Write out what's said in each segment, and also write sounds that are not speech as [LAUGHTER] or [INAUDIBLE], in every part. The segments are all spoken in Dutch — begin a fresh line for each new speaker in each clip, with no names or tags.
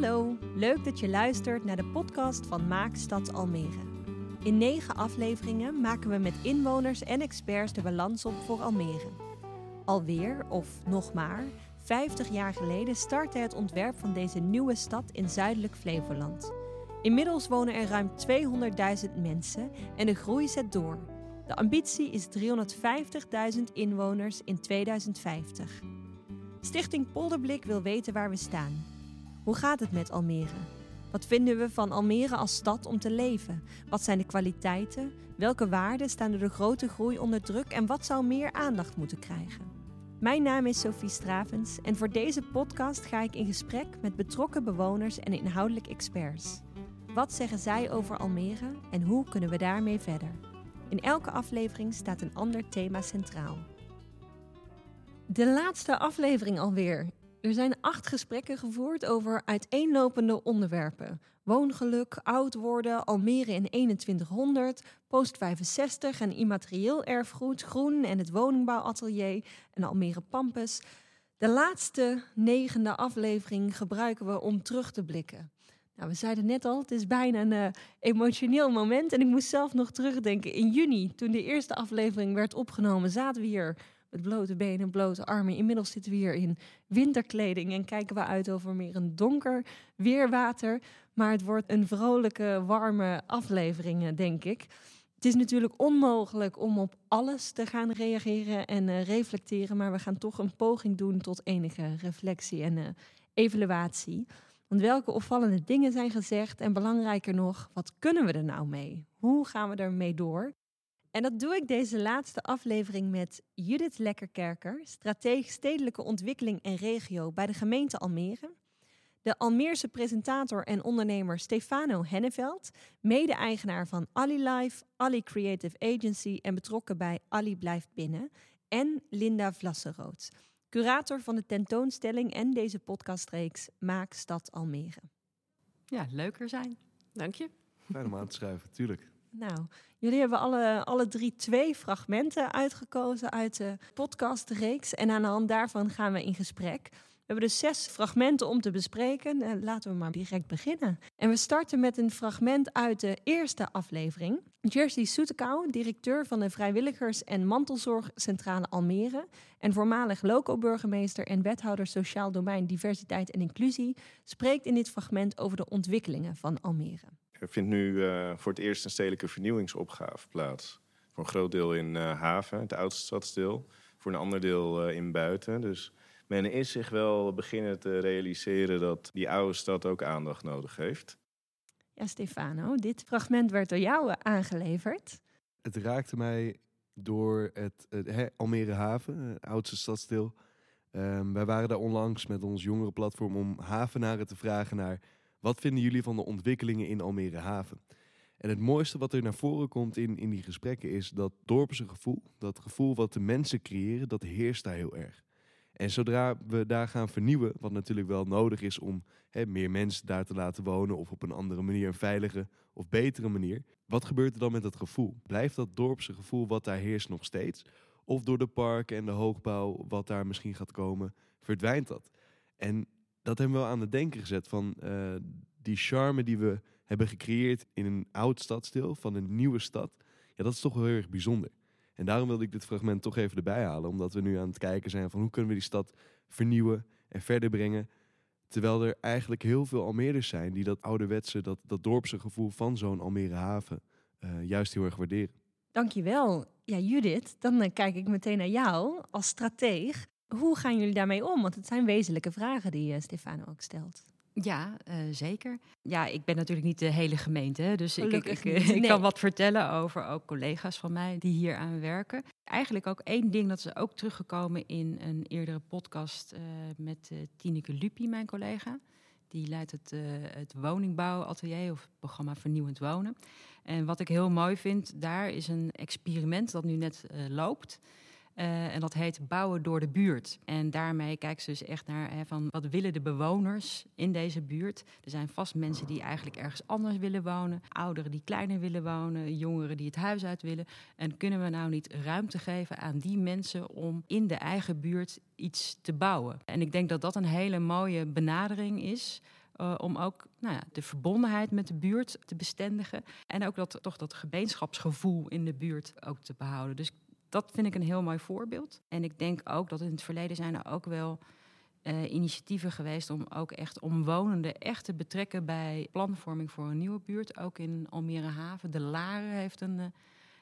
Hallo, leuk dat je luistert naar de podcast van Maak Stad Almere. In negen afleveringen maken we met inwoners en experts de balans op voor Almere. Alweer, of nog maar, 50 jaar geleden startte het ontwerp van deze nieuwe stad in zuidelijk Flevoland. Inmiddels wonen er ruim 200.000 mensen en de groei zet door. De ambitie is 350.000 inwoners in 2050. Stichting Polderblik wil weten waar we staan. Hoe gaat het met Almere? Wat vinden we van Almere als stad om te leven? Wat zijn de kwaliteiten? Welke waarden staan door de grote groei onder druk en wat zou meer aandacht moeten krijgen? Mijn naam is Sophie Stravens en voor deze podcast ga ik in gesprek met betrokken bewoners en inhoudelijk experts. Wat zeggen zij over Almere en hoe kunnen we daarmee verder? In elke aflevering staat een ander thema centraal. De laatste aflevering alweer. Er zijn acht gesprekken gevoerd over uiteenlopende onderwerpen. Woongeluk, oud worden, Almere in 2100, post 65 en immaterieel erfgoed, groen en het woningbouwatelier en Almere Pampus. De laatste negende aflevering gebruiken we om terug te blikken. Nou, we zeiden net al, het is bijna een uh, emotioneel moment. En ik moest zelf nog terugdenken. In juni, toen de eerste aflevering werd opgenomen, zaten we hier met blote benen, blote armen. Inmiddels zitten we hier in winterkleding en kijken we uit over meer een donker weerwater. Maar het wordt een vrolijke, warme aflevering, eh, denk ik. Het is natuurlijk onmogelijk om op alles te gaan reageren en uh, reflecteren, maar we gaan toch een poging doen tot enige reflectie en uh, evaluatie. Want welke opvallende dingen zijn gezegd en belangrijker nog, wat kunnen we er nou mee? Hoe gaan we ermee door? En dat doe ik deze laatste aflevering met Judith Lekkerkerker, strategisch stedelijke ontwikkeling en regio bij de gemeente Almere. De Almeerse presentator en ondernemer Stefano Henneveld, mede-eigenaar van Ali Life, Ali Creative Agency en betrokken bij Ali Blijft Binnen. En Linda Vlasserood, curator van de tentoonstelling en deze podcastreeks Maak Stad Almere.
Ja, leuker zijn. Dank je.
Fijn om aan te schrijven, tuurlijk.
Nou, jullie hebben alle, alle drie twee fragmenten uitgekozen uit de podcastreeks. En aan de hand daarvan gaan we in gesprek. We hebben dus zes fragmenten om te bespreken. Eh, laten we maar direct beginnen. En we starten met een fragment uit de eerste aflevering. Jersey Soetekau, directeur van de Vrijwilligers- en Mantelzorgcentrale Almere en voormalig loco-burgemeester en wethouder Sociaal Domein Diversiteit en Inclusie, spreekt in dit fragment over de ontwikkelingen van Almere.
Er vindt nu uh, voor het eerst een stedelijke vernieuwingsopgave plaats. Voor een groot deel in uh, Haven, het oudste stadsdeel. Voor een ander deel uh, in Buiten. Dus men is zich wel beginnen te realiseren dat die oude stad ook aandacht nodig heeft.
Ja, Stefano, dit fragment werd door jou aangeleverd.
Het raakte mij door het, het Almere Haven, het oudste stadsdeel. Um, wij waren daar onlangs met ons jongerenplatform om havenaren te vragen naar wat vinden jullie van de ontwikkelingen in Almere Haven? En het mooiste wat er naar voren komt in, in die gesprekken is dat dorpse gevoel, dat gevoel wat de mensen creëren, dat heerst daar heel erg. En zodra we daar gaan vernieuwen, wat natuurlijk wel nodig is om meer mensen daar te laten wonen of op een andere manier, een veilige of betere manier, wat gebeurt er dan met dat gevoel? Blijft dat dorpse gevoel wat daar heerst nog steeds? Of door de parken en de hoogbouw, wat daar misschien gaat komen, verdwijnt dat? En dat hebben we wel aan het denken gezet van uh, die charme die we hebben gecreëerd in een oud stadsdeel van een nieuwe stad. Ja, dat is toch wel heel erg bijzonder. En daarom wilde ik dit fragment toch even erbij halen, omdat we nu aan het kijken zijn van hoe kunnen we die stad vernieuwen en verder brengen. Terwijl er eigenlijk heel veel Almeerders zijn die dat ouderwetse, dat, dat dorpse gevoel van zo'n Almere haven uh, juist heel erg waarderen.
Dankjewel. Ja, Judith, dan uh, kijk ik meteen naar jou als strateeg. Hoe gaan jullie daarmee om? Want het zijn wezenlijke vragen die uh, Stefano ook stelt.
Ja, uh, zeker. Ja, ik ben natuurlijk niet de hele gemeente, dus ik, ik, ik, ik, kan wat vertellen over ook collega's van mij die hier aan werken. Eigenlijk ook één ding dat is ook teruggekomen in een eerdere podcast uh, met Tineke Lupi, mijn collega. Die leidt het, het woningbouwatelier of het programma Vernieuwend Wonen. En wat ik heel mooi vind, daar is een experiment dat nu net loopt. Uh, en dat heet bouwen door de buurt. En daarmee kijken ze dus echt naar hè, van wat willen de bewoners in deze buurt. Er zijn vast mensen die eigenlijk ergens anders willen wonen. Ouderen die kleiner willen wonen. Jongeren die het huis uit willen. En kunnen we nou niet ruimte geven aan die mensen om in de eigen buurt iets te bouwen? En ik denk dat dat een hele mooie benadering is Uh, om ook nou ja, de verbondenheid met de buurt te bestendigen. En ook dat, toch dat gemeenschapsgevoel in de buurt ook te behouden. Dus dat vind ik een heel mooi voorbeeld. En ik denk ook dat in het verleden zijn er ook wel uh, initiatieven geweest om ook echt omwonenden echt te betrekken bij planvorming voor een nieuwe buurt. Ook in Almere Haven. De Laren heeft een uh,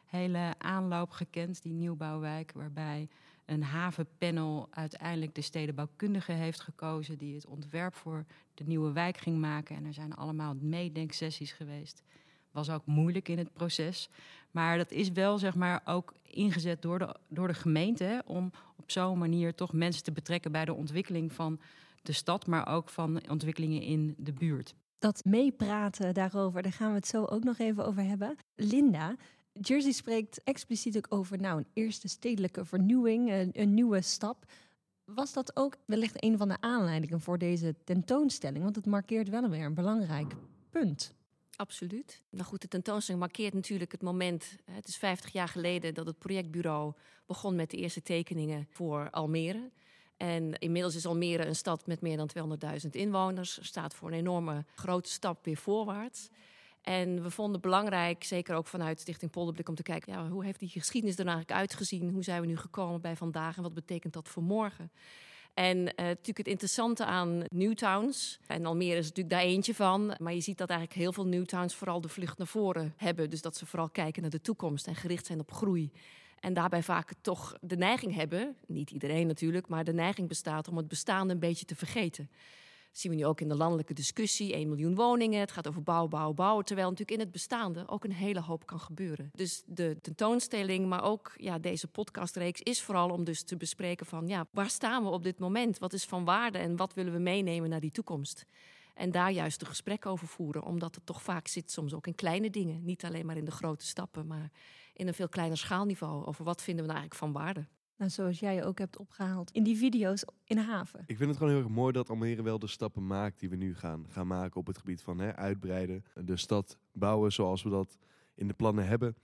hele aanloop gekend, die nieuwbouwwijk, waarbij een havenpanel uiteindelijk de stedenbouwkundige heeft gekozen die het ontwerp voor de nieuwe wijk ging maken. En er zijn allemaal meedenksessies geweest. Was ook moeilijk in het proces. Maar dat is wel zeg maar ook ingezet door de, door de gemeente om op zo'n manier toch mensen te betrekken bij de ontwikkeling van de stad, maar ook van ontwikkelingen in de buurt.
Dat meepraten daarover, daar gaan we het zo ook nog even over hebben. Linda, Jersey spreekt expliciet ook over nou, een eerste stedelijke vernieuwing, een, een, nieuwe stap. Was dat ook wellicht een van de aanleidingen voor deze tentoonstelling? Want het markeert wel weer een belangrijk punt.
Absoluut. Nou goed, de tentoonstelling markeert natuurlijk het moment. Het is 50 jaar geleden dat het projectbureau begon met de eerste tekeningen voor Almere. En inmiddels is Almere een stad met meer dan 200.000 inwoners. Staat voor een enorme grote stap weer voorwaarts. En we vonden het belangrijk, zeker ook vanuit Stichting Polderblik, om te kijken ja, hoe heeft die geschiedenis er eigenlijk uitgezien? Hoe zijn we nu gekomen bij vandaag en wat betekent dat voor morgen? En uh, natuurlijk het interessante aan Newtowns, en Almere is natuurlijk daar eentje van, maar je ziet dat eigenlijk heel veel Newtowns vooral de vlucht naar voren hebben. Dus dat ze vooral kijken naar de toekomst en gericht zijn op groei. En daarbij vaak toch de neiging hebben, niet iedereen natuurlijk, maar de neiging bestaat om het bestaande een beetje te vergeten zien we nu ook in de landelijke discussie. 1 miljoen woningen, het gaat over bouw, bouw, bouwen. Terwijl natuurlijk in het bestaande ook een hele hoop kan gebeuren. Dus de tentoonstelling, maar ook ja, deze podcastreeks is vooral om dus te bespreken van... ja, waar staan we op dit moment? Wat is van waarde en wat willen we meenemen naar die toekomst? En daar juist een gesprek over voeren. Omdat het toch vaak zit soms ook in kleine dingen. Niet alleen maar in de grote stappen, maar in een veel kleiner schaalniveau. Over wat vinden we nou eigenlijk van waarde.
Nou, zoals jij ook hebt opgehaald in die video's in de haven.
Ik vind het gewoon heel erg mooi dat Almere wel de stappen maakt die we nu gaan, gaan maken op het gebied van hè, uitbreiden. De stad bouwen zoals we dat in de plannen hebben.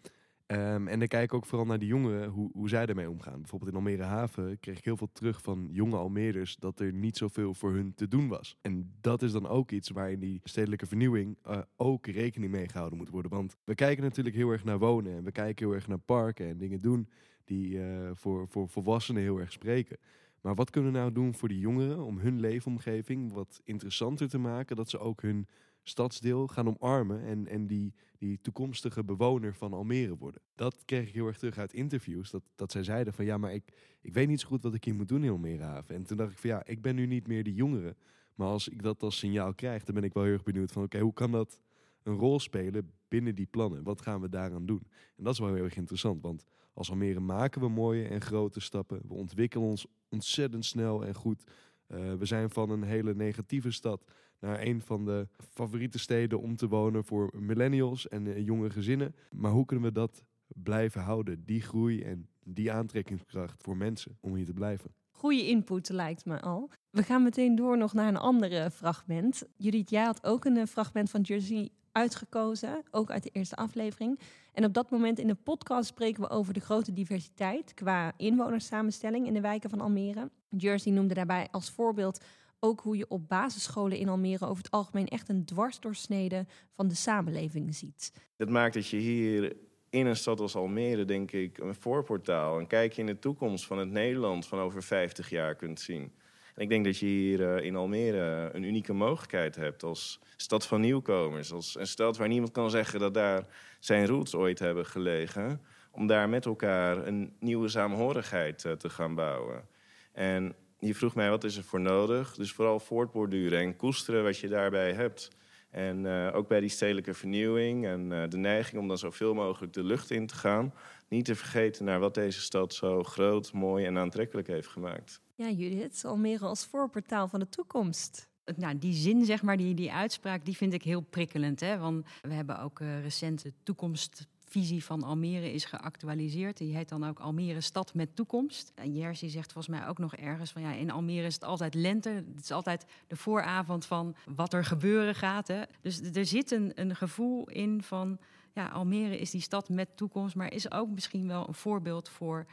Um, en dan kijk ik ook vooral naar die jongeren, hoe, hoe zij ermee omgaan. Bijvoorbeeld in Almere Haven kreeg ik heel veel terug van jonge Almeerders dat er niet zoveel voor hun te doen was. En dat is dan ook iets waar in die stedelijke vernieuwing uh, ook rekening mee gehouden moet worden. Want we kijken natuurlijk heel erg naar wonen en we kijken heel erg naar parken en dingen doen die uh, voor, voor volwassenen heel erg spreken. Maar wat kunnen we nou doen voor die jongeren om hun leefomgeving wat interessanter te maken, dat ze ook hun stadsdeel gaan omarmen en, en die, die toekomstige bewoner van Almere worden. Dat kreeg ik heel erg terug uit interviews, dat, dat zij zeiden van ja, maar ik, ik weet niet zo goed wat ik hier moet doen in Almerehaven. En toen dacht ik van ja, ik ben nu niet meer die jongere, maar als ik dat als signaal krijg, dan ben ik wel heel erg benieuwd van oké, hoe kan dat een rol spelen binnen die plannen? Wat gaan we daaraan doen? En dat is wel heel erg interessant, want als Almere maken we mooie en grote stappen. We ontwikkelen ons ontzettend snel en goed. Uh, we zijn van een hele negatieve stad naar een van de favoriete steden om te wonen voor millennials en uh, jonge gezinnen. Maar hoe kunnen we dat blijven houden? Die groei en die aantrekkingskracht voor mensen om hier te blijven.
Goede input lijkt me al. We gaan meteen door nog naar een andere fragment. Judith, jij had ook een fragment van Jersey uitgekozen, ook uit de eerste aflevering. En op dat moment in de podcast spreken we over de grote diversiteit qua inwonerssamenstelling in de wijken van Almere. Jersey noemde daarbij als voorbeeld ook hoe je op basisscholen in Almere over het algemeen echt een dwarsdoorsnede van de samenleving ziet.
Dat maakt dat je hier in een stad als Almere, denk ik, een voorportaal, een kijkje in de toekomst van het Nederland van over 50 jaar kunt zien. Ik denk dat je hier uh, in Almere een unieke mogelijkheid hebt als stad van nieuwkomers. Als een stad waar niemand kan zeggen dat daar zijn roots ooit hebben gelegen. Om daar met elkaar een nieuwe saamhorigheid uh, te gaan bouwen. En je vroeg mij wat is er voor nodig. Dus vooral voortborduren en koesteren wat je daarbij hebt. En uh, ook bij die stedelijke vernieuwing en de neiging om dan zoveel mogelijk de lucht in te gaan. Niet te vergeten naar wat deze stad zo groot, mooi en aantrekkelijk heeft gemaakt.
Ja, Judith, Almere als voorportaal van de toekomst.
Nou, die zin, zeg maar, die, die uitspraak, die vind ik heel prikkelend. Hè? Want we hebben ook uh, recente toekomstvisie van Almere is geactualiseerd. Die heet dan ook Almere Stad met Toekomst. En zegt volgens mij ook nog ergens van ja, in Almere is het altijd lente. Het is altijd de vooravond van wat er gebeuren gaat. Hè? Dus er zit een, een gevoel in van ja, Almere is die stad met toekomst, maar is ook misschien wel een voorbeeld voor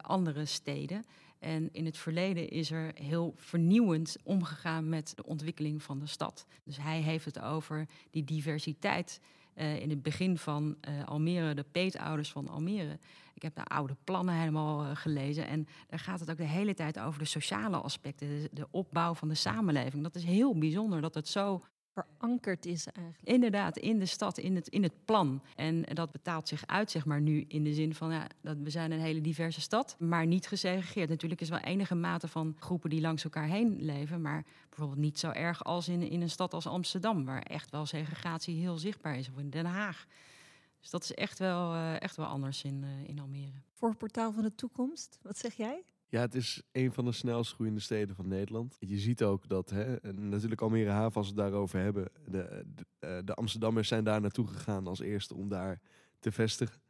andere steden. En in het verleden is er heel vernieuwend omgegaan met de ontwikkeling van de stad. Dus hij heeft het over die diversiteit. Uh, in het begin van uh, Almere, de peetouders van Almere. Ik heb de oude plannen helemaal uh, gelezen. En daar gaat het ook de hele tijd over de sociale aspecten, de, de, opbouw van de samenleving. Dat is heel bijzonder dat het zo
verankerd is eigenlijk.
Inderdaad, in de stad, in het, in het plan. En dat betaalt zich uit, zeg maar, nu in de zin van ja, dat we zijn een hele diverse stad, maar niet gesegregeerd. Natuurlijk is wel enige mate van groepen die langs elkaar heen leven, maar bijvoorbeeld niet zo erg als in, in een stad als Amsterdam, waar echt wel segregatie heel zichtbaar is, of in Den Haag. Dus dat is echt wel, uh, echt wel anders in, uh, in Almere.
Voor portaal van de toekomst, wat zeg jij?
Ja, het is een van de snelst groeiende steden van Nederland. Je ziet ook dat, hè, natuurlijk Almere Haven, als we het daarover hebben, de, eh, de Amsterdammers zijn daar naartoe gegaan als eerste om daar te vestigen.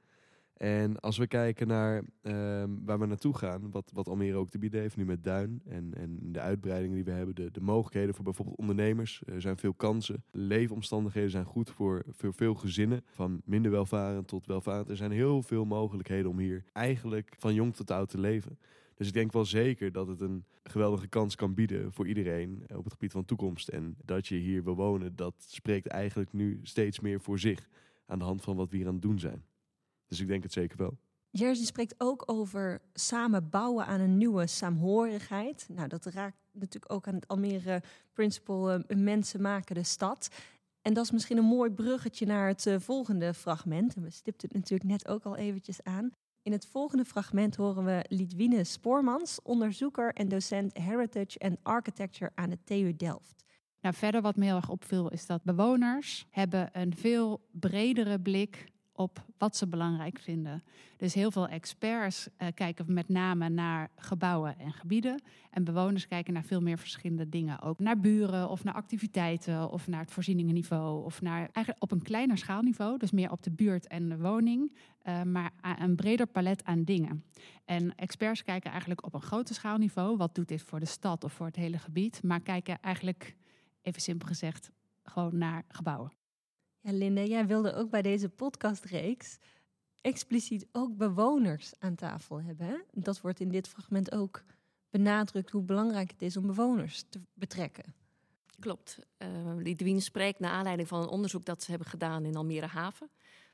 En als we kijken naar ehm, waar we naartoe gaan, wat, wat Almere ook te bieden heeft, nu met Duin en, en de uitbreidingen die we hebben, de, de mogelijkheden voor bijvoorbeeld ondernemers. Er zijn veel kansen. Leefomstandigheden zijn goed voor, voor veel gezinnen, van minder welvarend tot welvarend. Er zijn heel veel mogelijkheden om hier eigenlijk van jong tot oud te leven. Dus ik denk wel zeker dat het een geweldige kans kan bieden voor iedereen op het gebied van toekomst. En dat je hier wil wonen, dat spreekt eigenlijk nu steeds meer voor zich aan de hand van wat we hier aan het doen zijn. Dus ik denk het zeker wel.
Jerzy spreekt ook over samen bouwen aan een nieuwe saamhorigheid. Nou, dat raakt natuurlijk ook aan het Almere Principle uh, mensen maken de stad. En dat is misschien een mooi bruggetje naar het uh, volgende fragment. En we stipten het natuurlijk net ook al eventjes aan. In het volgende fragment horen we Lidwine Spoormans, onderzoeker en docent Heritage and Architecture aan de TU Delft.
Nou, verder wat me heel erg opviel is dat bewoners hebben een veel bredere blik op wat ze belangrijk vinden. Dus heel veel experts uh, kijken met name naar gebouwen en gebieden. En bewoners kijken naar veel meer verschillende dingen. Ook naar buren of naar activiteiten of naar het voorzieningenniveau. Of naar eigenlijk op een kleiner schaalniveau. Dus meer op de buurt en de woning. Uh, maar een breder palet aan dingen. En experts kijken eigenlijk op een groter schaalniveau. Wat doet dit voor de stad of voor het hele gebied? Maar kijken eigenlijk, even simpel gezegd, gewoon naar gebouwen.
Ja, Linda, jij wilde ook bij deze podcastreeks expliciet ook bewoners aan tafel hebben. Hè? Dat wordt in dit fragment ook benadrukt hoe belangrijk het is om bewoners te betrekken.
Klopt. Uh, Lidwien spreekt naar aanleiding van een onderzoek dat ze hebben gedaan in Almere Haven.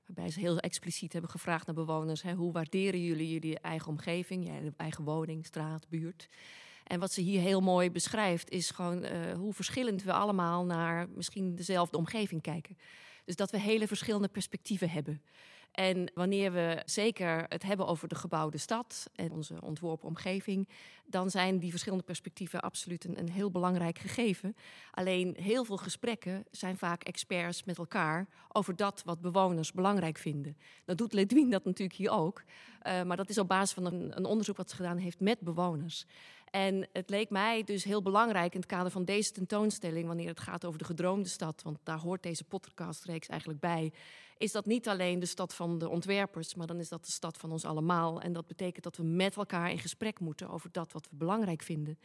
Waarbij ze heel expliciet hebben gevraagd naar bewoners: hè, hoe waarderen jullie jullie eigen omgeving, je eigen woning, straat, buurt? En wat ze hier heel mooi beschrijft, is gewoon uh, hoe verschillend we allemaal naar misschien dezelfde omgeving kijken. Dus dat we hele verschillende perspectieven hebben. En wanneer we zeker het hebben over de gebouwde stad en onze ontworpen omgeving, dan zijn die verschillende perspectieven absoluut een, heel belangrijk gegeven. Alleen heel veel gesprekken zijn vaak experts met elkaar over dat wat bewoners belangrijk vinden. Dat doet Ledwin dat natuurlijk hier ook, uh, maar dat is op basis van een, een onderzoek wat ze gedaan heeft met bewoners. En het leek mij dus heel belangrijk in het kader van deze tentoonstelling, wanneer het gaat over de gedroomde stad, want daar hoort deze podcastreeks eigenlijk bij, is dat niet alleen de stad van de ontwerpers, maar dan is dat de stad van ons allemaal. En dat betekent dat we met elkaar in gesprek moeten over dat wat we belangrijk vinden.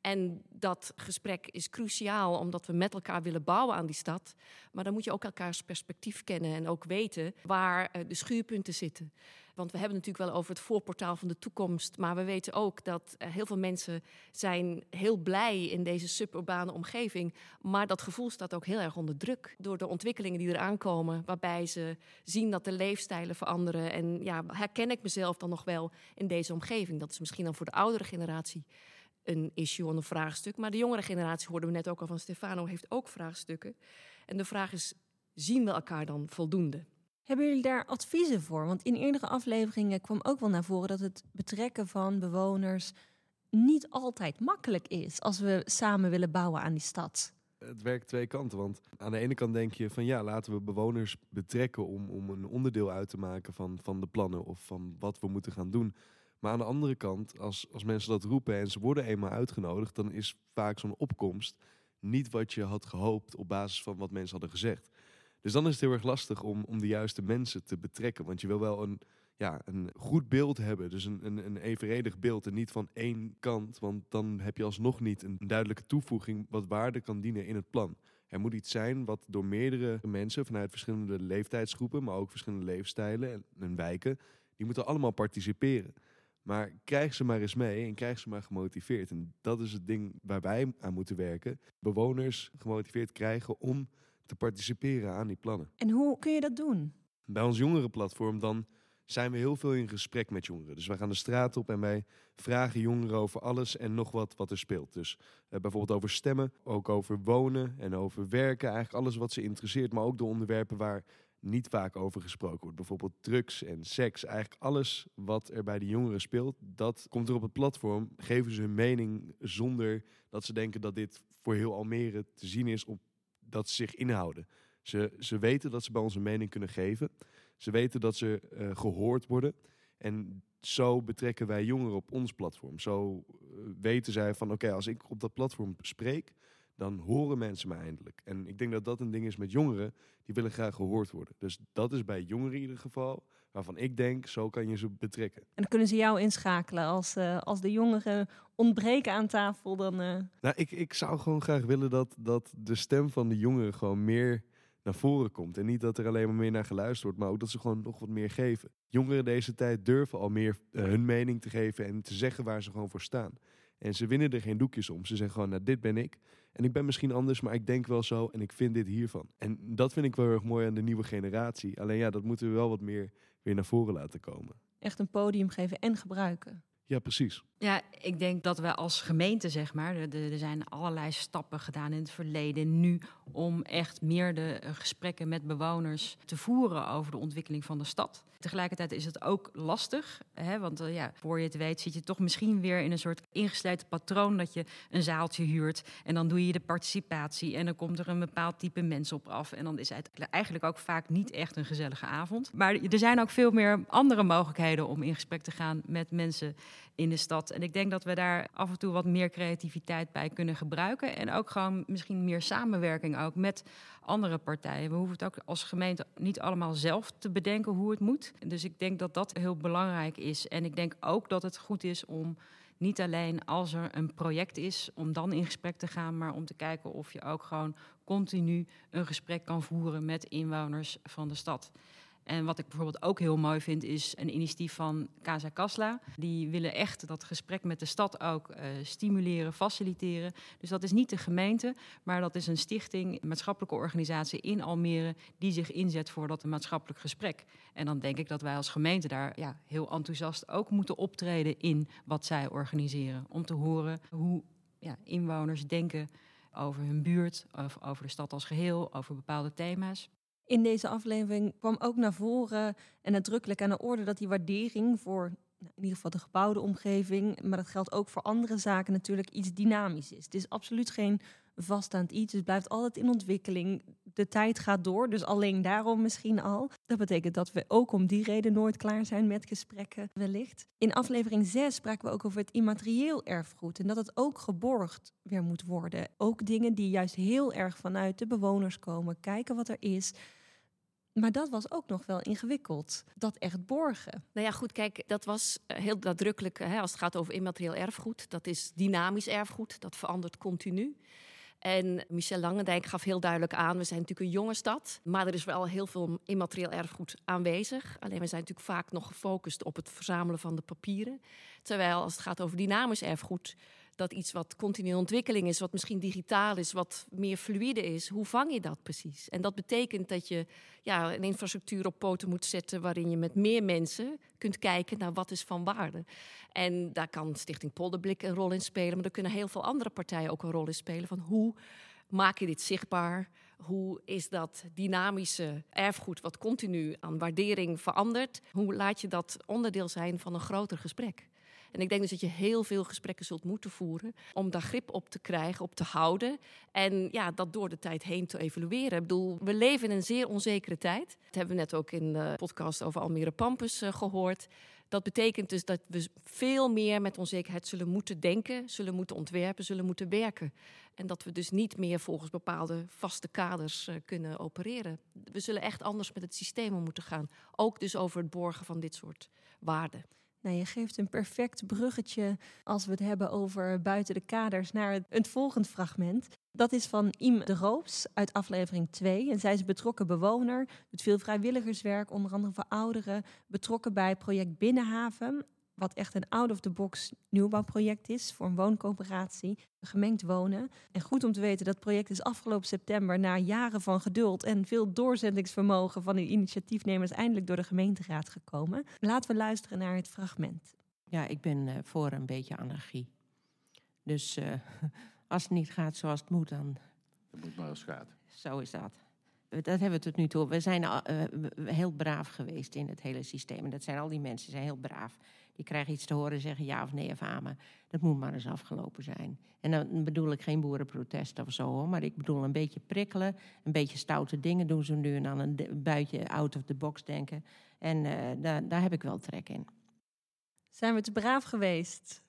En dat gesprek is cruciaal omdat we met elkaar willen bouwen aan die stad. Maar dan moet je ook elkaars perspectief kennen en ook weten waar eh, de schuurpunten zitten. Want we hebben natuurlijk wel over het voorportaal van de toekomst. Maar we weten ook dat uh, heel veel mensen zijn heel blij in deze suburbane omgeving. Maar dat gevoel staat ook heel erg onder druk door de ontwikkelingen die eraan komen. Waarbij ze zien dat de leefstijlen veranderen. En ja, herken ik mezelf dan nog wel in deze omgeving? Dat is misschien dan voor de oudere generatie een issue en een vraagstuk. Maar de jongere generatie, hoorden we net ook al van Stefano, heeft ook vraagstukken. En de vraag is, zien we elkaar dan voldoende?
Hebben jullie daar adviezen voor? Want in eerdere afleveringen kwam ook wel naar voren dat het betrekken van bewoners niet altijd makkelijk is als we samen willen bouwen aan die stad.
Het werkt twee kanten, want aan de ene kant denk je van ja, laten we bewoners betrekken om, om een onderdeel uit te maken van, van de plannen of van wat we moeten gaan doen. Maar aan de andere kant, als, als mensen dat roepen en ze worden eenmaal uitgenodigd, dan is vaak zo'n opkomst niet wat je had gehoopt op basis van wat mensen hadden gezegd. Dus dan is het heel erg lastig om, om de juiste mensen te betrekken. Want je wil wel een, ja, een goed beeld hebben. Dus een, een, een evenredig beeld en niet van één kant. Want dan heb je alsnog niet een duidelijke toevoeging wat waarde kan dienen in het plan. Er moet iets zijn wat door meerdere mensen vanuit verschillende leeftijdsgroepen, maar ook verschillende leefstijlen en, en wijken, die moeten allemaal participeren. Maar krijg ze maar eens mee en krijg ze maar gemotiveerd. En dat is het ding waar wij aan moeten werken. Bewoners gemotiveerd krijgen om te participeren aan die plannen.
En hoe kun je dat doen?
Bij ons jongerenplatform dan zijn we heel veel in gesprek met jongeren. Dus wij gaan de straat op en wij vragen jongeren over alles en nog wat wat er speelt. Dus uh, bijvoorbeeld over stemmen, ook over wonen en over werken. Eigenlijk alles wat ze interesseert, maar ook de onderwerpen waar niet vaak over gesproken wordt. Bijvoorbeeld drugs en seks. Eigenlijk alles wat er bij de jongeren speelt, dat komt er op het platform. Geven ze hun mening zonder dat ze denken dat dit voor heel Almere te zien is op dat ze zich inhouden. Ze, ze weten dat ze bij ons een mening kunnen geven. Ze weten dat ze uh, gehoord worden. En zo betrekken wij jongeren op ons platform. Zo uh, weten zij van oké, als ik op dat platform spreek, dan horen mensen me eindelijk. En ik denk dat dat een ding is met jongeren, die willen graag gehoord worden. Dus dat is bij jongeren in ieder geval, waarvan ik denk, zo kan je ze betrekken.
En dan kunnen ze jou inschakelen als, uh, als de jongeren ontbreken aan tafel. Dan, uh...
Nou, ik, ik zou gewoon graag willen dat, dat de stem van de jongeren gewoon meer naar voren komt. En niet dat er alleen maar meer naar geluisterd wordt, maar ook dat ze gewoon nog wat meer geven. Jongeren deze tijd durven al meer uh, hun mening te geven en te zeggen waar ze gewoon voor staan. En ze winnen er geen doekjes om. Ze zeggen gewoon, nou dit ben ik. En ik ben misschien anders, maar ik denk wel zo en ik vind dit hiervan. En dat vind ik wel erg mooi aan de nieuwe generatie. Alleen ja, dat moeten we wel wat meer weer naar voren laten komen.
Echt een podium geven en gebruiken.
Ja, precies.
Ja, ik denk dat we als gemeente, zeg maar, er, zijn allerlei stappen gedaan in het verleden nu om echt meer de gesprekken met bewoners te voeren over de ontwikkeling van de stad. Tegelijkertijd is het ook lastig, hè, want uh, ja, voor je het weet zit je toch misschien weer in een soort ingesluiten patroon dat je een zaaltje huurt en dan doe je de participatie en dan komt er een bepaald type mensen op af en dan is het eigenlijk ook vaak niet echt een gezellige avond. Maar er zijn ook veel meer andere mogelijkheden om in gesprek te gaan met mensen in de stad. En ik denk dat we daar af en toe wat meer creativiteit bij kunnen gebruiken. En ook gewoon misschien meer samenwerking ook met andere partijen. We hoeven het ook als gemeente niet allemaal zelf te bedenken hoe het moet. Dus ik denk dat dat heel belangrijk is. En ik denk ook dat het goed is om niet alleen als er een project is, om dan in gesprek te gaan, maar om te kijken of je ook gewoon continu een gesprek kan voeren met inwoners van de stad. En wat ik bijvoorbeeld ook heel mooi vind, is een initiatief van Casa Kasla. Die willen echt dat gesprek met de stad ook uh, stimuleren, faciliteren. Dus dat is niet de gemeente, maar dat is een stichting, een maatschappelijke organisatie in Almere, die zich inzet voor dat maatschappelijk gesprek. En dan denk ik dat wij als gemeente daar ja, heel enthousiast ook moeten optreden in wat zij organiseren. Om te horen hoe ja, inwoners denken over hun buurt, of over de stad als geheel, over bepaalde thema's
in deze aflevering kwam ook naar voren en nadrukkelijk aan de orde dat die waardering voor nou, in ieder geval de gebouwde omgeving, maar dat geldt ook voor andere zaken natuurlijk iets dynamisch is. Het is absoluut geen vaststaand iets, het blijft altijd in ontwikkeling. De tijd gaat door, dus alleen daarom misschien al. Dat betekent dat we ook om die reden nooit klaar zijn met gesprekken, wellicht. In aflevering 6 spraken we ook over het immaterieel erfgoed en dat het ook geborgd weer moet worden. Ook dingen die juist heel erg vanuit de bewoners komen, kijken wat er is, maar dat was ook nog wel ingewikkeld, dat echt borgen.
Nou ja, goed, kijk, dat was eh, heel nadrukkelijk hè, als het gaat over immaterieel erfgoed. Dat is dynamisch erfgoed, dat verandert continu. En Michel Langendijk gaf heel duidelijk aan: we zijn natuurlijk een jonge stad, maar er is wel heel veel immaterieel erfgoed aanwezig. Alleen we zijn natuurlijk vaak nog gefocust op het verzamelen van de papieren. Terwijl als het gaat over dynamisch erfgoed, dat iets wat continu ontwikkeling is, wat misschien digitaal is, wat meer fluide is, hoe vang je dat precies? En dat betekent dat je ja, een infrastructuur op poten moet zetten waarin je met meer mensen kunt kijken naar wat is van waarde. En daar kan Stichting Polderblik een rol in spelen, maar er kunnen heel veel andere partijen ook een rol in spelen van hoe maak je dit zichtbaar? Hoe is dat dynamische erfgoed wat continu aan waardering verandert? Hoe laat je dat onderdeel zijn van een groter gesprek? En ik denk dus dat je heel veel gesprekken zult moeten voeren om daar grip op te krijgen, op te houden. En ja, dat door de tijd heen te evalueren. Ik bedoel, we leven in een zeer onzekere tijd. Dat hebben we net ook in de podcast over Almere Pampus uh, gehoord. Dat betekent dus dat we veel meer met onzekerheid zullen moeten denken, zullen moeten ontwerpen, zullen moeten werken. En dat we dus niet meer volgens bepaalde vaste kaders uh, kunnen opereren. We zullen echt anders met het systeem om moeten gaan. Ook dus over het borgen van dit soort waarden.
Nou, je geeft een perfect bruggetje als we het hebben over buiten de kaders naar het, volgende fragment. Dat is van Iem de Roops uit aflevering 2. En zij is betrokken bewoner, doet veel vrijwilligerswerk, onder andere voor ouderen. Betrokken bij project Binnenhaven, wat echt een out-of-the-box nieuwbouwproject is voor een wooncoöperatie, gemengd wonen. En goed om te weten, dat project is afgelopen september na jaren van geduld en veel doorzettingsvermogen van de initiatiefnemers eindelijk door de gemeenteraad gekomen. Laten we luisteren naar het fragment.
Ja, ik ben uh, voor een beetje anarchie. Dus uh, [LAUGHS] als het niet gaat zoals het moet, dan.
Het moet maar als het gaat.
Zo is dat. Dat hebben we tot nu toe. We zijn uh, heel braaf geweest in het hele systeem. En dat zijn al die mensen, zijn heel braaf. Die krijgen iets te horen, zeggen ja of nee of amen. Dat moet maar eens afgelopen zijn. En dan bedoel ik geen boerenprotest of zo, hoor, maar ik bedoel een beetje prikkelen, een beetje stoute dingen doen ze nu en dan een buitje out of the box denken. En uh, daar, daar heb ik wel trek in.
Zijn we te braaf geweest?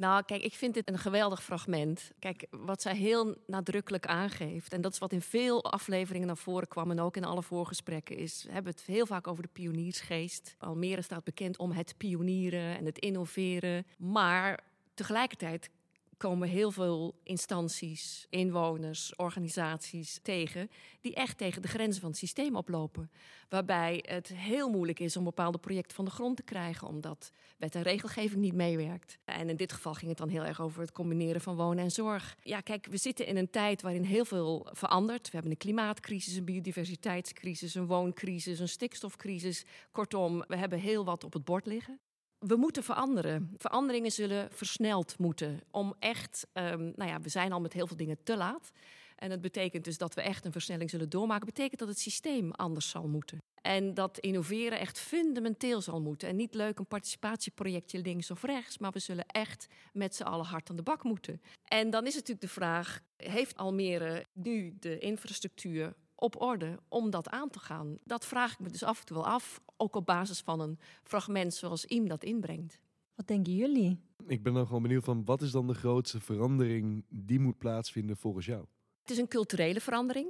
Nou, kijk, ik vind dit een geweldig fragment. Kijk, wat zij heel nadrukkelijk aangeeft, en dat is wat in veel afleveringen naar voren kwam en ook in alle voorgesprekken, is we hebben het heel vaak over de pioniersgeest. Almere staat bekend om het pionieren en het innoveren. Maar tegelijkertijd komen heel veel instanties, inwoners, organisaties tegen die echt tegen de grenzen van het systeem oplopen. Waarbij het heel moeilijk is om bepaalde projecten van de grond te krijgen, omdat wet en regelgeving niet meewerkt. En in dit geval ging het dan heel erg over het combineren van wonen en zorg. Ja, kijk, we zitten in een tijd waarin heel veel verandert. We hebben een klimaatcrisis, een biodiversiteitscrisis, een wooncrisis, een stikstofcrisis. Kortom, we hebben heel wat op het bord liggen we moeten veranderen. Veranderingen zullen versneld moeten. Om echt, um, nou ja, we zijn al met heel veel dingen te laat. En het betekent dus dat we echt een versnelling zullen doormaken. betekent dat het systeem anders zal moeten. En dat innoveren echt fundamenteel zal moeten. En niet leuk een participatieprojectje links of rechts, maar we zullen echt met z'n allen hard aan de bak moeten. En dan is natuurlijk de vraag: heeft Almere nu de infrastructuur op orde om dat aan te gaan? Dat vraag ik me dus af en toe wel af, ook op basis van een fragment zoals IM dat inbrengt.
Wat denken jullie?
Ik ben dan gewoon benieuwd van wat is dan de grootste verandering die moet plaatsvinden volgens jou?
Het is een culturele verandering.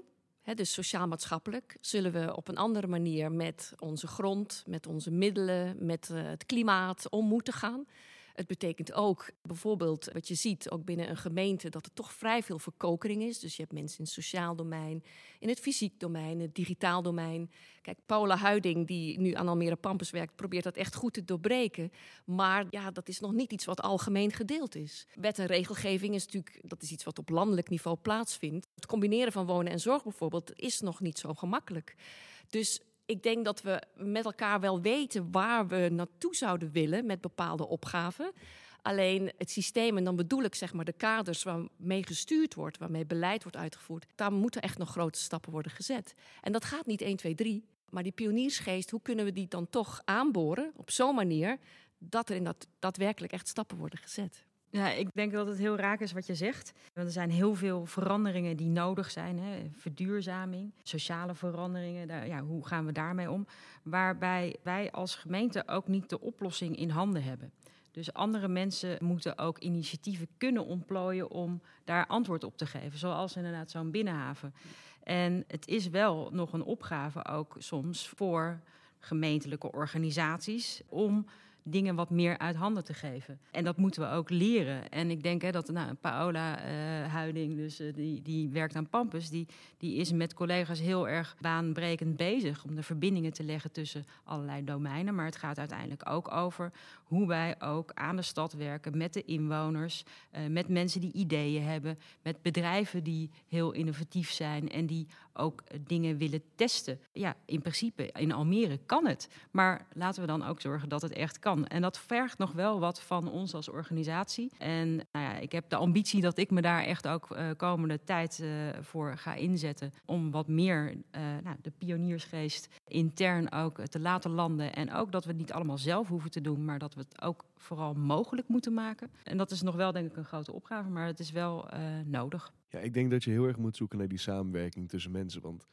dus sociaal-maatschappelijk zullen we op een andere manier met onze grond, met onze middelen, met eh, het klimaat om moeten gaan. Het betekent ook bijvoorbeeld wat je ziet, ook binnen een gemeente, dat er toch vrij veel verkokering is. Dus je hebt mensen in het sociaal domein, in het fysiek domein, het digitaal domein. Kijk, Paula Huiding, die nu aan Almere Pampus werkt, probeert dat echt goed te doorbreken. Maar ja, dat is nog niet iets wat algemeen gedeeld is. Wet en regelgeving is natuurlijk, dat is iets wat op landelijk niveau plaatsvindt. Het combineren van wonen en zorg bijvoorbeeld is nog niet zo gemakkelijk. Dus ik denk dat we met elkaar wel weten waar we naartoe zouden willen met bepaalde opgaven. Alleen het systeem, en dan bedoel ik zeg maar de kaders waarmee gestuurd wordt, waarmee beleid wordt uitgevoerd, daar moeten echt nog grote stappen worden gezet. En dat gaat niet 1, 2, 3. Maar die pioniersgeest, hoe kunnen we die dan toch aanboren op zo'n manier dat er in dat daadwerkelijk echt stappen worden gezet?
Ja, ik denk dat het heel raak is wat je zegt. Want er zijn heel veel veranderingen die nodig zijn. Hè? Verduurzaming, sociale veranderingen. Daar, ja, hoe gaan we daarmee om? Waarbij wij als gemeente ook niet de oplossing in handen hebben. Dus andere mensen moeten ook initiatieven kunnen ontplooien om daar antwoord op te geven. Zoals inderdaad zo'n binnenhaven. En het is wel nog een opgave ook soms voor gemeentelijke organisaties om dingen wat meer uit handen te geven. En dat moeten we ook leren. En ik denk hè, dat nou, Paola uh, Huiding, dus, uh, die, die werkt aan Pampus, die, die is met collega's heel erg baanbrekend bezig om de verbindingen te leggen tussen allerlei domeinen. Maar het gaat uiteindelijk ook over hoe wij ook aan de stad werken met de inwoners, uh, met mensen die ideeën hebben, met bedrijven die heel innovatief zijn en die ook dingen willen testen. Ja, in principe in Almere kan het. Maar laten we dan ook zorgen dat het echt kan. En dat vergt nog wel wat van ons als organisatie. En nou ja, ik heb de ambitie dat ik me daar echt ook uh, komende tijd uh, voor ga inzetten. Om wat meer uh, nou, de pioniersgeest intern ook te laten landen. En ook dat we het niet allemaal zelf hoeven te doen, maar dat we het ook vooral mogelijk moeten maken. En dat is nog wel denk ik een grote opgave, maar het is wel nodig.
Ja, ik denk dat je heel erg moet zoeken naar die samenwerking tussen mensen. Want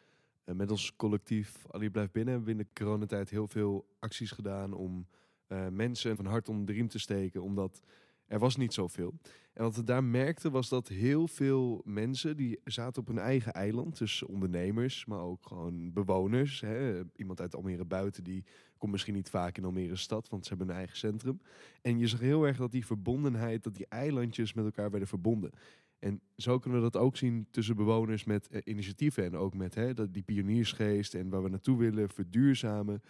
met ons collectief Ali Blijft Binnen hebben we in de coronatijd heel veel acties gedaan om uh, mensen van hart onder de riem te steken. Omdat er was niet zoveel. En wat we daar merkten was dat heel veel mensen die zaten op hun eigen eiland. Dus ondernemers, maar ook gewoon bewoners. Hè. Iemand uit Almere buiten die komt misschien niet vaak in Almere stad, want ze hebben een eigen centrum. En je zag heel erg dat die verbondenheid, dat die eilandjes met elkaar werden verbonden. En zo kunnen we dat ook zien tussen bewoners met eh, initiatieven en ook met hè, die pioniersgeest en waar we naartoe willen verduurzamen.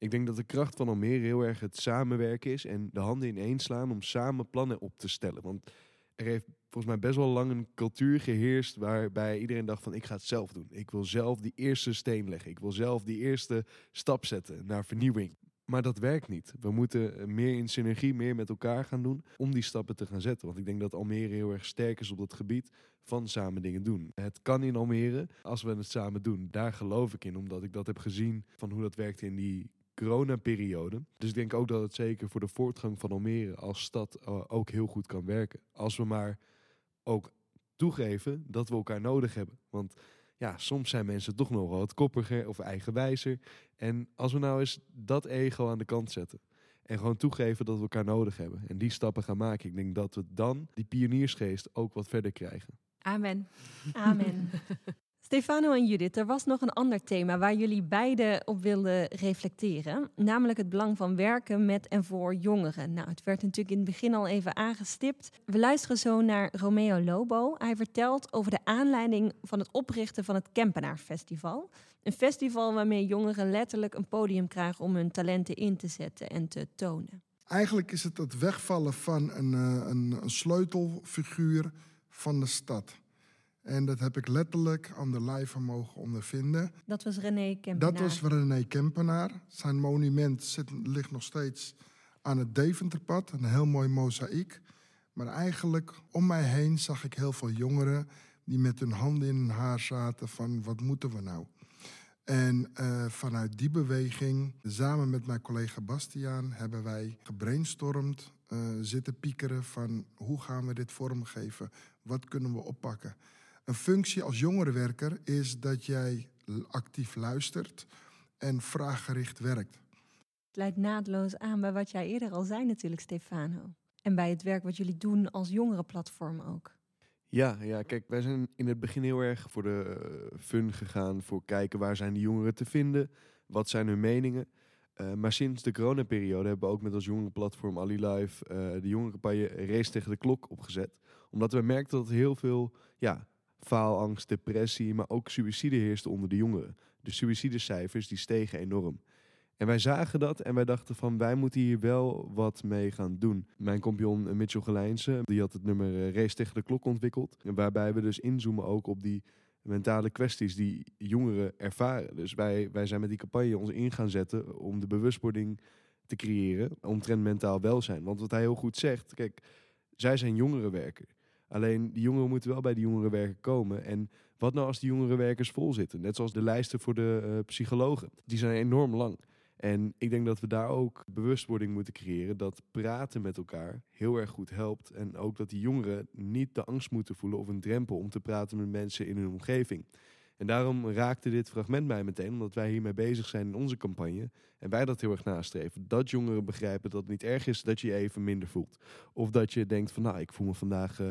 Ik denk dat de kracht van Almere heel erg het samenwerken is en de handen ineens slaan om samen plannen op te stellen. Want er heeft volgens mij best wel lang een cultuur geheerst waarbij iedereen dacht van ik ga het zelf doen. Ik wil zelf die eerste steen leggen. Ik wil zelf die eerste stap zetten naar vernieuwing. Maar dat werkt niet. We moeten meer in synergie, meer met elkaar gaan doen om die stappen te gaan zetten. Want ik denk dat Almere heel erg sterk is op dat gebied van samen dingen doen. Het kan in Almere als we het samen doen. Daar geloof ik in, omdat ik dat heb gezien van hoe dat werkte in die coronaperiode. Dus ik denk ook dat het zeker voor de voortgang van Almere als stad uh, ook heel goed kan werken. Als we maar ook toegeven dat we elkaar nodig hebben. Want ja, soms zijn mensen toch nog wel wat koppiger of eigenwijzer. En als we nou eens dat ego aan de kant zetten. En gewoon toegeven dat we elkaar nodig hebben. En die stappen gaan maken. Ik denk dat we dan die pioniersgeest ook wat verder krijgen.
Amen.
Amen. [LAUGHS] Stefano en Judith, er was nog een ander thema waar jullie beiden op wilden reflecteren. Namelijk het belang van werken met en voor jongeren. Nou, het werd natuurlijk in het begin al even aangestipt. We luisteren zo naar Romeo Lobo. Hij vertelt over de aanleiding van het oprichten van het Kempenaar Festival. Een festival waarmee jongeren letterlijk een podium krijgen om hun talenten in te zetten en te tonen.
Eigenlijk is het het wegvallen van een, eh, een, een sleutelfiguur van de stad. En dat heb ik letterlijk aan de lijve mogen ondervinden.
Dat was René Kempenaar.
Dat was René Kempenaar. Zijn monument zit, ligt nog steeds aan het Deventerpad. Een heel mooi mozaïek. Maar eigenlijk om mij heen zag ik heel veel jongeren die met hun handen in hun haar zaten van wat moeten we nou? En uh, vanuit die beweging, samen met mijn collega Bastiaan, hebben wij gebrainstormd, uh, zitten piekeren van hoe gaan we dit vormgeven? Wat kunnen we oppakken? Een functie als jongerenwerker is dat jij actief luistert en vraaggericht werkt.
Het leidt naadloos aan bij wat jij eerder al zei natuurlijk, Stefano. En bij het werk wat jullie doen als jongerenplatform ook.
Ja, ja, kijk, wij zijn in het begin heel erg voor de uh, fun gegaan, voor kijken waar zijn die jongeren te vinden, wat zijn hun meningen. Uh, maar sinds de coronaperiode hebben we ook met ons jongerenplatform Ali Live uh, de jongerencampagne Race tegen de Klok opgezet. Omdat we merkten dat heel veel ja, faalangst, depressie, maar ook suïcide heerste onder de jongeren. De suïcidecijfers die stegen enorm. En wij zagen dat en wij dachten van wij moeten hier wel wat mee gaan doen. Mijn compagnon eh, Mitchell Gelijnse, die had het nummer eh, Race tegen de klok ontwikkeld. Waarbij we dus inzoomen ook op die mentale kwesties die jongeren ervaren. Dus wij, wij zijn met die campagne ons in gaan zetten om de bewustwording te creëren omtrent mentaal welzijn. Want wat hij heel goed zegt, kijk, zij zijn jongerenwerker. Alleen die jongeren moeten wel bij die jongerenwerken komen. En wat nou als die jongerenwerkers vol zitten? Net zoals de lijsten voor de uh, psychologen. Die zijn enorm lang. En ik denk dat we daar ook bewustwording moeten creëren dat praten met elkaar heel erg goed helpt. En ook dat die jongeren niet de angst moeten voelen of een drempel om te praten met mensen in hun omgeving. En daarom raakte dit fragment mij meteen, omdat wij hiermee bezig zijn in onze campagne. En wij dat heel erg nastreven. Dat jongeren begrijpen dat het niet erg is dat je je even minder voelt. Of dat je denkt van nou, ik voel me vandaag, uh,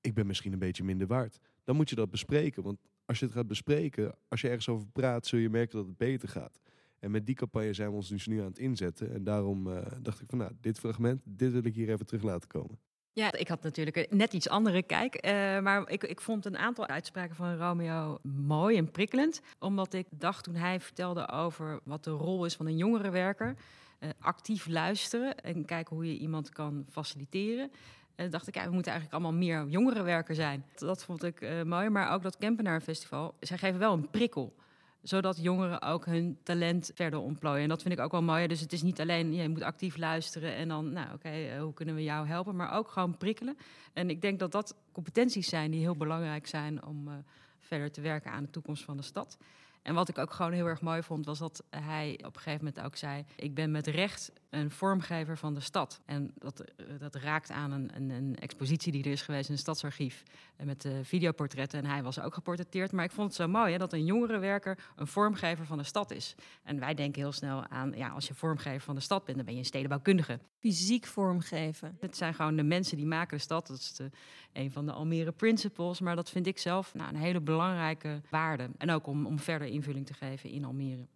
ik ben misschien een beetje minder waard. Dan moet je dat bespreken. Want als je het gaat bespreken, als je ergens over praat, zul je merken dat het beter gaat. En met die campagne zijn we ons dus nu aan het inzetten. En daarom uh, dacht ik van nou, dit fragment, dit wil ik hier even terug laten komen.
Ja, ik had natuurlijk net iets andere kijk. Uh, maar ik, ik vond een aantal uitspraken van Romeo mooi en prikkelend. Omdat ik dacht toen hij vertelde over wat de rol is van een jongerenwerker. Uh, actief luisteren en kijken hoe je iemand kan faciliteren. Uh, dacht ik, ja, we moeten eigenlijk allemaal meer jongerenwerker zijn. Dat vond ik mooi. Maar ook dat Kempenaar Festival, zij geven wel een prikkel zodat jongeren ook hun talent verder ontplooien. En dat vind ik ook wel mooi. Dus het is niet alleen, je moet actief luisteren en dan, nou oké, okay, hoe kunnen we jou helpen? Maar ook gewoon prikkelen. En ik denk dat dat competenties zijn die heel belangrijk zijn om uh, verder te werken aan de toekomst van de stad. En wat ik ook gewoon heel erg mooi vond, was dat hij op een gegeven moment ook zei: Ik ben met recht een vormgever van de stad. En dat, eh, dat raakt aan een, een, een expositie die er is geweest in het stadsarchief. Eh, met de videoportretten. En hij was ook geportretteerd. Maar ik vond het zo mooi hè, dat een jongerenwerker een vormgever van de stad is. En wij denken heel snel aan: ja, als je vormgever van de stad bent, dan ben je een stedenbouwkundige.
Fysiek vormgeven.
Het zijn gewoon de mensen die maken de stad. Dat is de, een van de Almere Principles. Maar dat vind ik zelf nou, een hele belangrijke waarde. En ook om, om verder invulling te geven in Almere.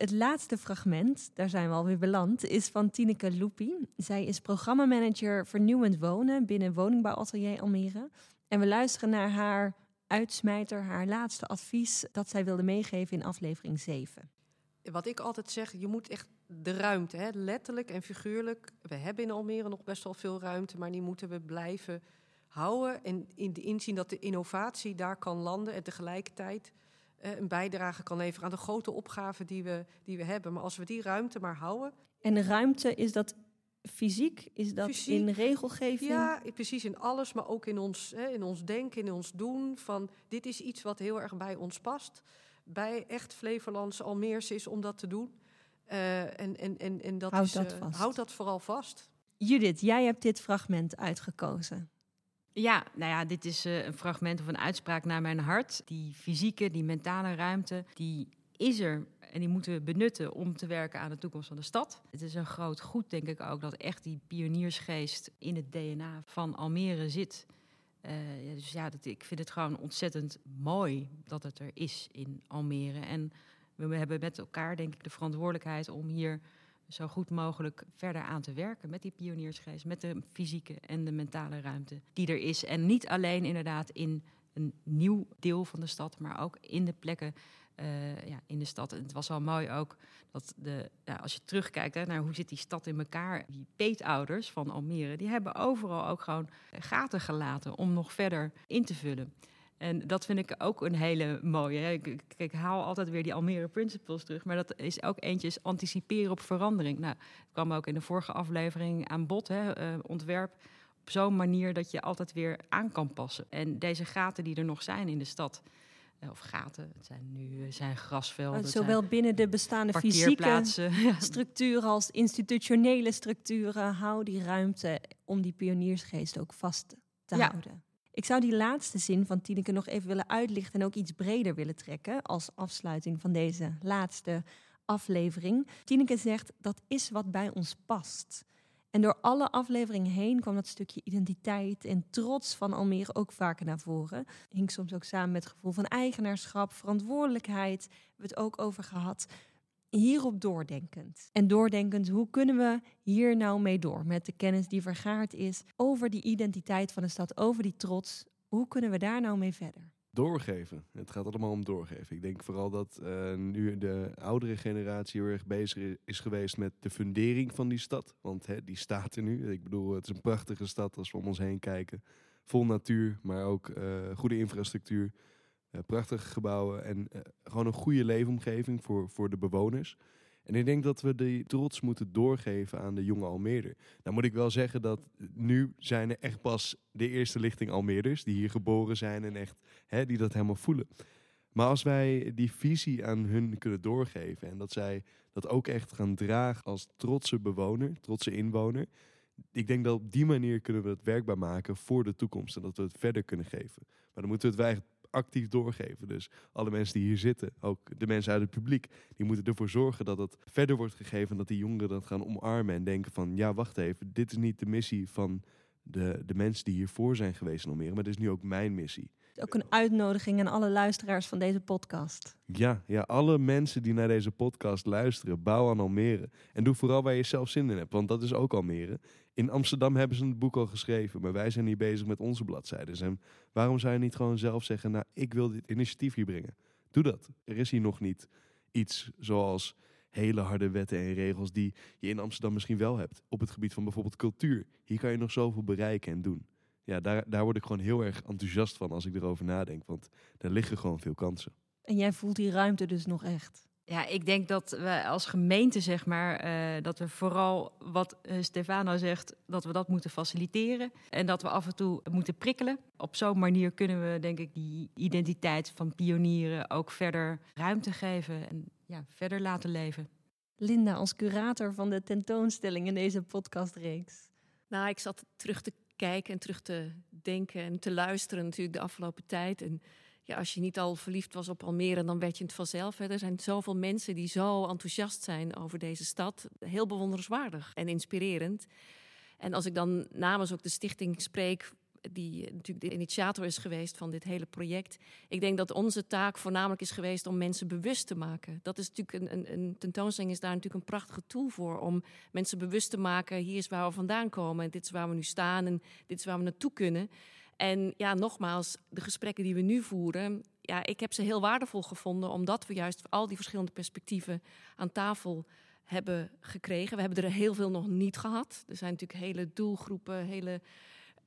Het laatste fragment, daar zijn we alweer beland, is van Tineke Loepi. Zij is programmamanager vernieuwend wonen binnen Woningbouwatelier Almere. En we luisteren naar haar uitsmijter, haar laatste advies dat zij wilde meegeven in aflevering 7.
Wat ik altijd zeg, je moet echt de ruimte, hè, letterlijk en figuurlijk. We hebben in Almere nog best wel veel ruimte, maar die moeten we blijven houden. En in de inzien dat de innovatie daar kan landen en tegelijkertijd een bijdrage kan leveren aan de grote opgaven die we, die we hebben. Maar als we die ruimte maar houden.
En de ruimte is dat fysiek? Is dat in regelgeving?
Ja, precies in alles, maar ook in ons, hè, in ons denken, in ons doen. Van dit is iets wat heel erg bij ons past. Bij echt Flevolands Almeers is om dat te doen. Uh, en, en, en, en dat
houd
is,
dat uh, vast.
Houd dat vooral vast.
Judith, jij hebt dit fragment uitgekozen.
Ja, nou ja, dit is uh, een fragment of een uitspraak naar mijn hart. Die fysieke, die mentale ruimte, die is er en die moeten we benutten om te werken aan de toekomst van de stad. Het is een groot goed, denk ik ook, dat echt die pioniersgeest in het DNA van Almere zit. Uh, dus ja, dat, ik vind het gewoon ontzettend mooi dat het er is in Almere. En we hebben met elkaar, denk ik, de verantwoordelijkheid om hier zo goed mogelijk verder aan te werken met die pioniersgeest, met de fysieke en de mentale ruimte die er is. En niet alleen inderdaad in een nieuw deel van de stad, maar ook in de plekken uh, ja, in de stad. Het was wel mooi ook dat de, als je terugkijkt hè, naar hoe zit die stad in elkaar. Die peetouders van Almere, die hebben overal ook gewoon gaten gelaten om nog verder in te vullen. En dat vind ik ook een hele mooie. Ik, ik, ik, haal altijd weer die Almere Principles terug. Maar dat is ook eentje anticiperen op verandering. Nou, het kwam ook in de vorige aflevering aan bod. Hè, uh, ontwerp op zo'n manier dat je altijd weer aan kan passen. En deze gaten die er nog zijn in de stad of gaten. Het zijn nu zijn grasvelden.
Zowel binnen de bestaande fysieke [LAUGHS] structuren als institutionele structuren. Hou die ruimte om die pioniersgeest ook vast te ja. houden. Ik zou die laatste zin van Tineke nog even willen uitlichten en ook iets breder willen trekken als afsluiting van deze laatste aflevering. Tineke zegt dat is wat bij ons past. En door alle afleveringen heen kwam dat stukje identiteit en trots van Almere ook vaker naar voren. Hing soms ook samen met het gevoel van eigenaarschap, verantwoordelijkheid. We hebben het ook over gehad. Hierop doordenkend. En doordenkend, hoe kunnen we hier nou mee door met de kennis die vergaard is over die identiteit van de stad, over die trots. Hoe kunnen we daar nou mee verder?
Doorgeven. Het gaat allemaal om doorgeven. Ik denk vooral dat uh, nu de oudere generatie heel erg bezig is geweest met de fundering van die stad. Want hè, die staat er nu. Ik bedoel, het is een prachtige stad als we om ons heen kijken. Vol natuur, maar ook uh, goede infrastructuur. Uh, prachtige gebouwen en gewoon een goede leefomgeving voor, voor de bewoners. En ik denk dat we die trots moeten doorgeven aan de jonge Almeerder. Nou moet ik wel zeggen dat nu zijn er echt pas de eerste lichting Almeerders die hier geboren zijn en echt hè, die dat helemaal voelen. Maar als wij die visie aan hun kunnen doorgeven en dat zij dat ook echt gaan dragen als trotse bewoner, trotse inwoner. Ik denk dat op die manier kunnen we het werkbaar maken voor de toekomst en dat we het verder kunnen geven. Maar dan moeten we het actief doorgeven. Dus alle mensen die hier zitten, ook de mensen uit het publiek, die moeten ervoor zorgen dat het verder wordt gegeven. Dat die jongeren dat gaan omarmen en denken van ja, wacht even, dit is niet de missie van de, de mensen die hiervoor zijn geweest in Almere, maar dit is nu ook mijn missie.
Ook een uitnodiging aan alle luisteraars van deze podcast.
Ja, ja, alle mensen die naar deze podcast luisteren, bouw aan Almere. En doe vooral waar je zelf zin in hebt, want dat is ook Almere. In Amsterdam hebben ze een boek al geschreven, maar wij zijn hier bezig met onze bladzijden. En waarom zou je niet gewoon zelf zeggen, nou, ik wil dit initiatief hier brengen? Doe dat. Er is hier nog niet iets zoals hele harde wetten en regels die je in Amsterdam misschien wel hebt. Op het gebied van bijvoorbeeld cultuur. Hier kan je nog zoveel bereiken en doen. Ja, daar, daar word ik gewoon heel erg enthousiast van als ik erover nadenk. Want daar liggen gewoon veel kansen.
En jij voelt die ruimte dus nog echt?
Ja, ik denk dat we als gemeente, zeg maar, uh, dat we vooral wat uh, Stefano zegt, dat we dat moeten faciliteren. En dat we af en toe moeten prikkelen. Op zo'n manier kunnen we, denk ik, die identiteit van pionieren ook verder ruimte geven en ja, verder laten leven.
Linda, als curator van de tentoonstelling in deze podcastreeks.
Nou, ik zat terug te kijken en terug te denken en te luisteren natuurlijk de afgelopen tijd. En als je niet al verliefd was op Almere, dan werd je het vanzelf. Er zijn zoveel mensen die zo enthousiast zijn over deze stad. Heel bewonderenswaardig en inspirerend. En als ik dan namens ook de stichting spreek, die natuurlijk de initiator is geweest van dit hele project. Ik denk dat onze taak voornamelijk is geweest om mensen bewust te maken. Dat is natuurlijk een, een, een tentoonstelling is daar natuurlijk een prachtige tool voor om mensen bewust te maken. Hier is waar we vandaan komen en dit is waar we nu staan en dit is waar we naartoe kunnen. En ja, nogmaals, de gesprekken die we nu voeren, ja, ik heb ze heel waardevol gevonden, omdat we juist al die verschillende perspectieven aan tafel hebben gekregen. We hebben er heel veel nog niet gehad. Er zijn natuurlijk hele doelgroepen, hele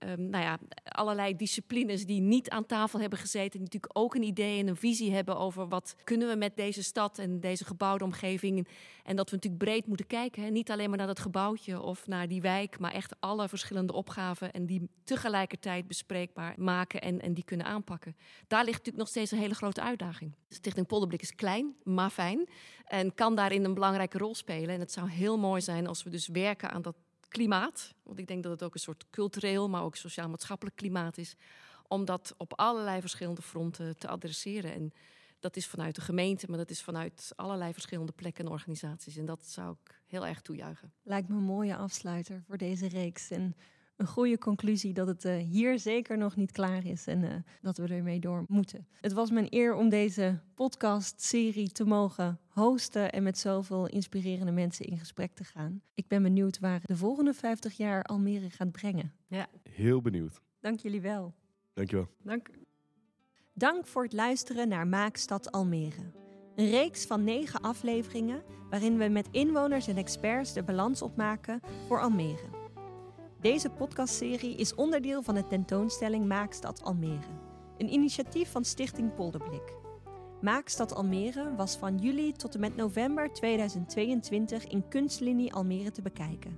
um, nou ja, allerlei disciplines die niet aan tafel hebben gezeten. Die natuurlijk ook een idee en een visie hebben over wat kunnen we met deze stad en deze gebouwde omgeving. En dat we natuurlijk breed moeten kijken. Hè? Niet alleen maar naar dat gebouwtje of naar die wijk, maar echt alle verschillende opgaven en die tegelijkertijd bespreekbaar maken en, en die kunnen aanpakken. Daar ligt natuurlijk nog steeds een hele grote uitdaging. Stichting Polderblik is klein, maar fijn. En kan daarin een belangrijke rol spelen. En het zou heel mooi zijn als we dus werken aan dat klimaat. Want ik denk dat het ook een soort cultureel, maar ook sociaal-maatschappelijk klimaat is. Om dat op allerlei verschillende fronten te adresseren. En dat is vanuit de gemeente, maar dat is vanuit allerlei verschillende plekken en organisaties. En dat zou ik heel erg toejuichen.
Lijkt me een mooie afsluiter voor deze reeks. En een goede conclusie dat het uh, hier zeker nog niet klaar is en uh, dat we ermee door moeten. Het was mijn eer om deze podcast-serie te mogen hosten en met zoveel inspirerende mensen in gesprek te gaan. Ik ben benieuwd waar de volgende 50 jaar Almere gaat brengen.
Ja. Heel benieuwd.
Dank jullie wel.
Dankjewel.
Dank. Dank voor het luisteren naar Maakstad Almere. Een reeks van negen afleveringen waarin we met inwoners en experts de balans opmaken voor Almere. Deze podcastserie is onderdeel van de tentoonstelling Maakstad Almere, een initiatief van Stichting Polderblik. Maakstad Almere was van juli tot en met november 2022 in Kunstlinie Almere te bekijken.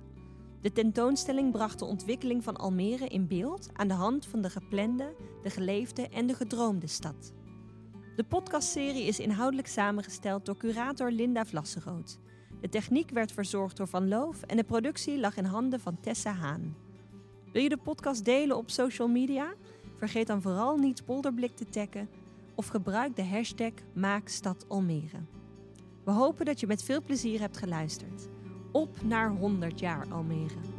De tentoonstelling bracht de ontwikkeling van Almere in beeld aan de hand van de geplande, de geleefde en de gedroomde stad. De podcastserie is inhoudelijk samengesteld door curator Linda Vlasserood de techniek werd verzorgd door Van Loof en de productie lag in handen van Tessa Haan. Wil je de podcast delen op social media? Vergeet dan vooral niet Polderblik te taggen of gebruik de hashtag MaakStadAlmere. We hopen dat je met veel plezier hebt geluisterd. Op naar 100 jaar Almere.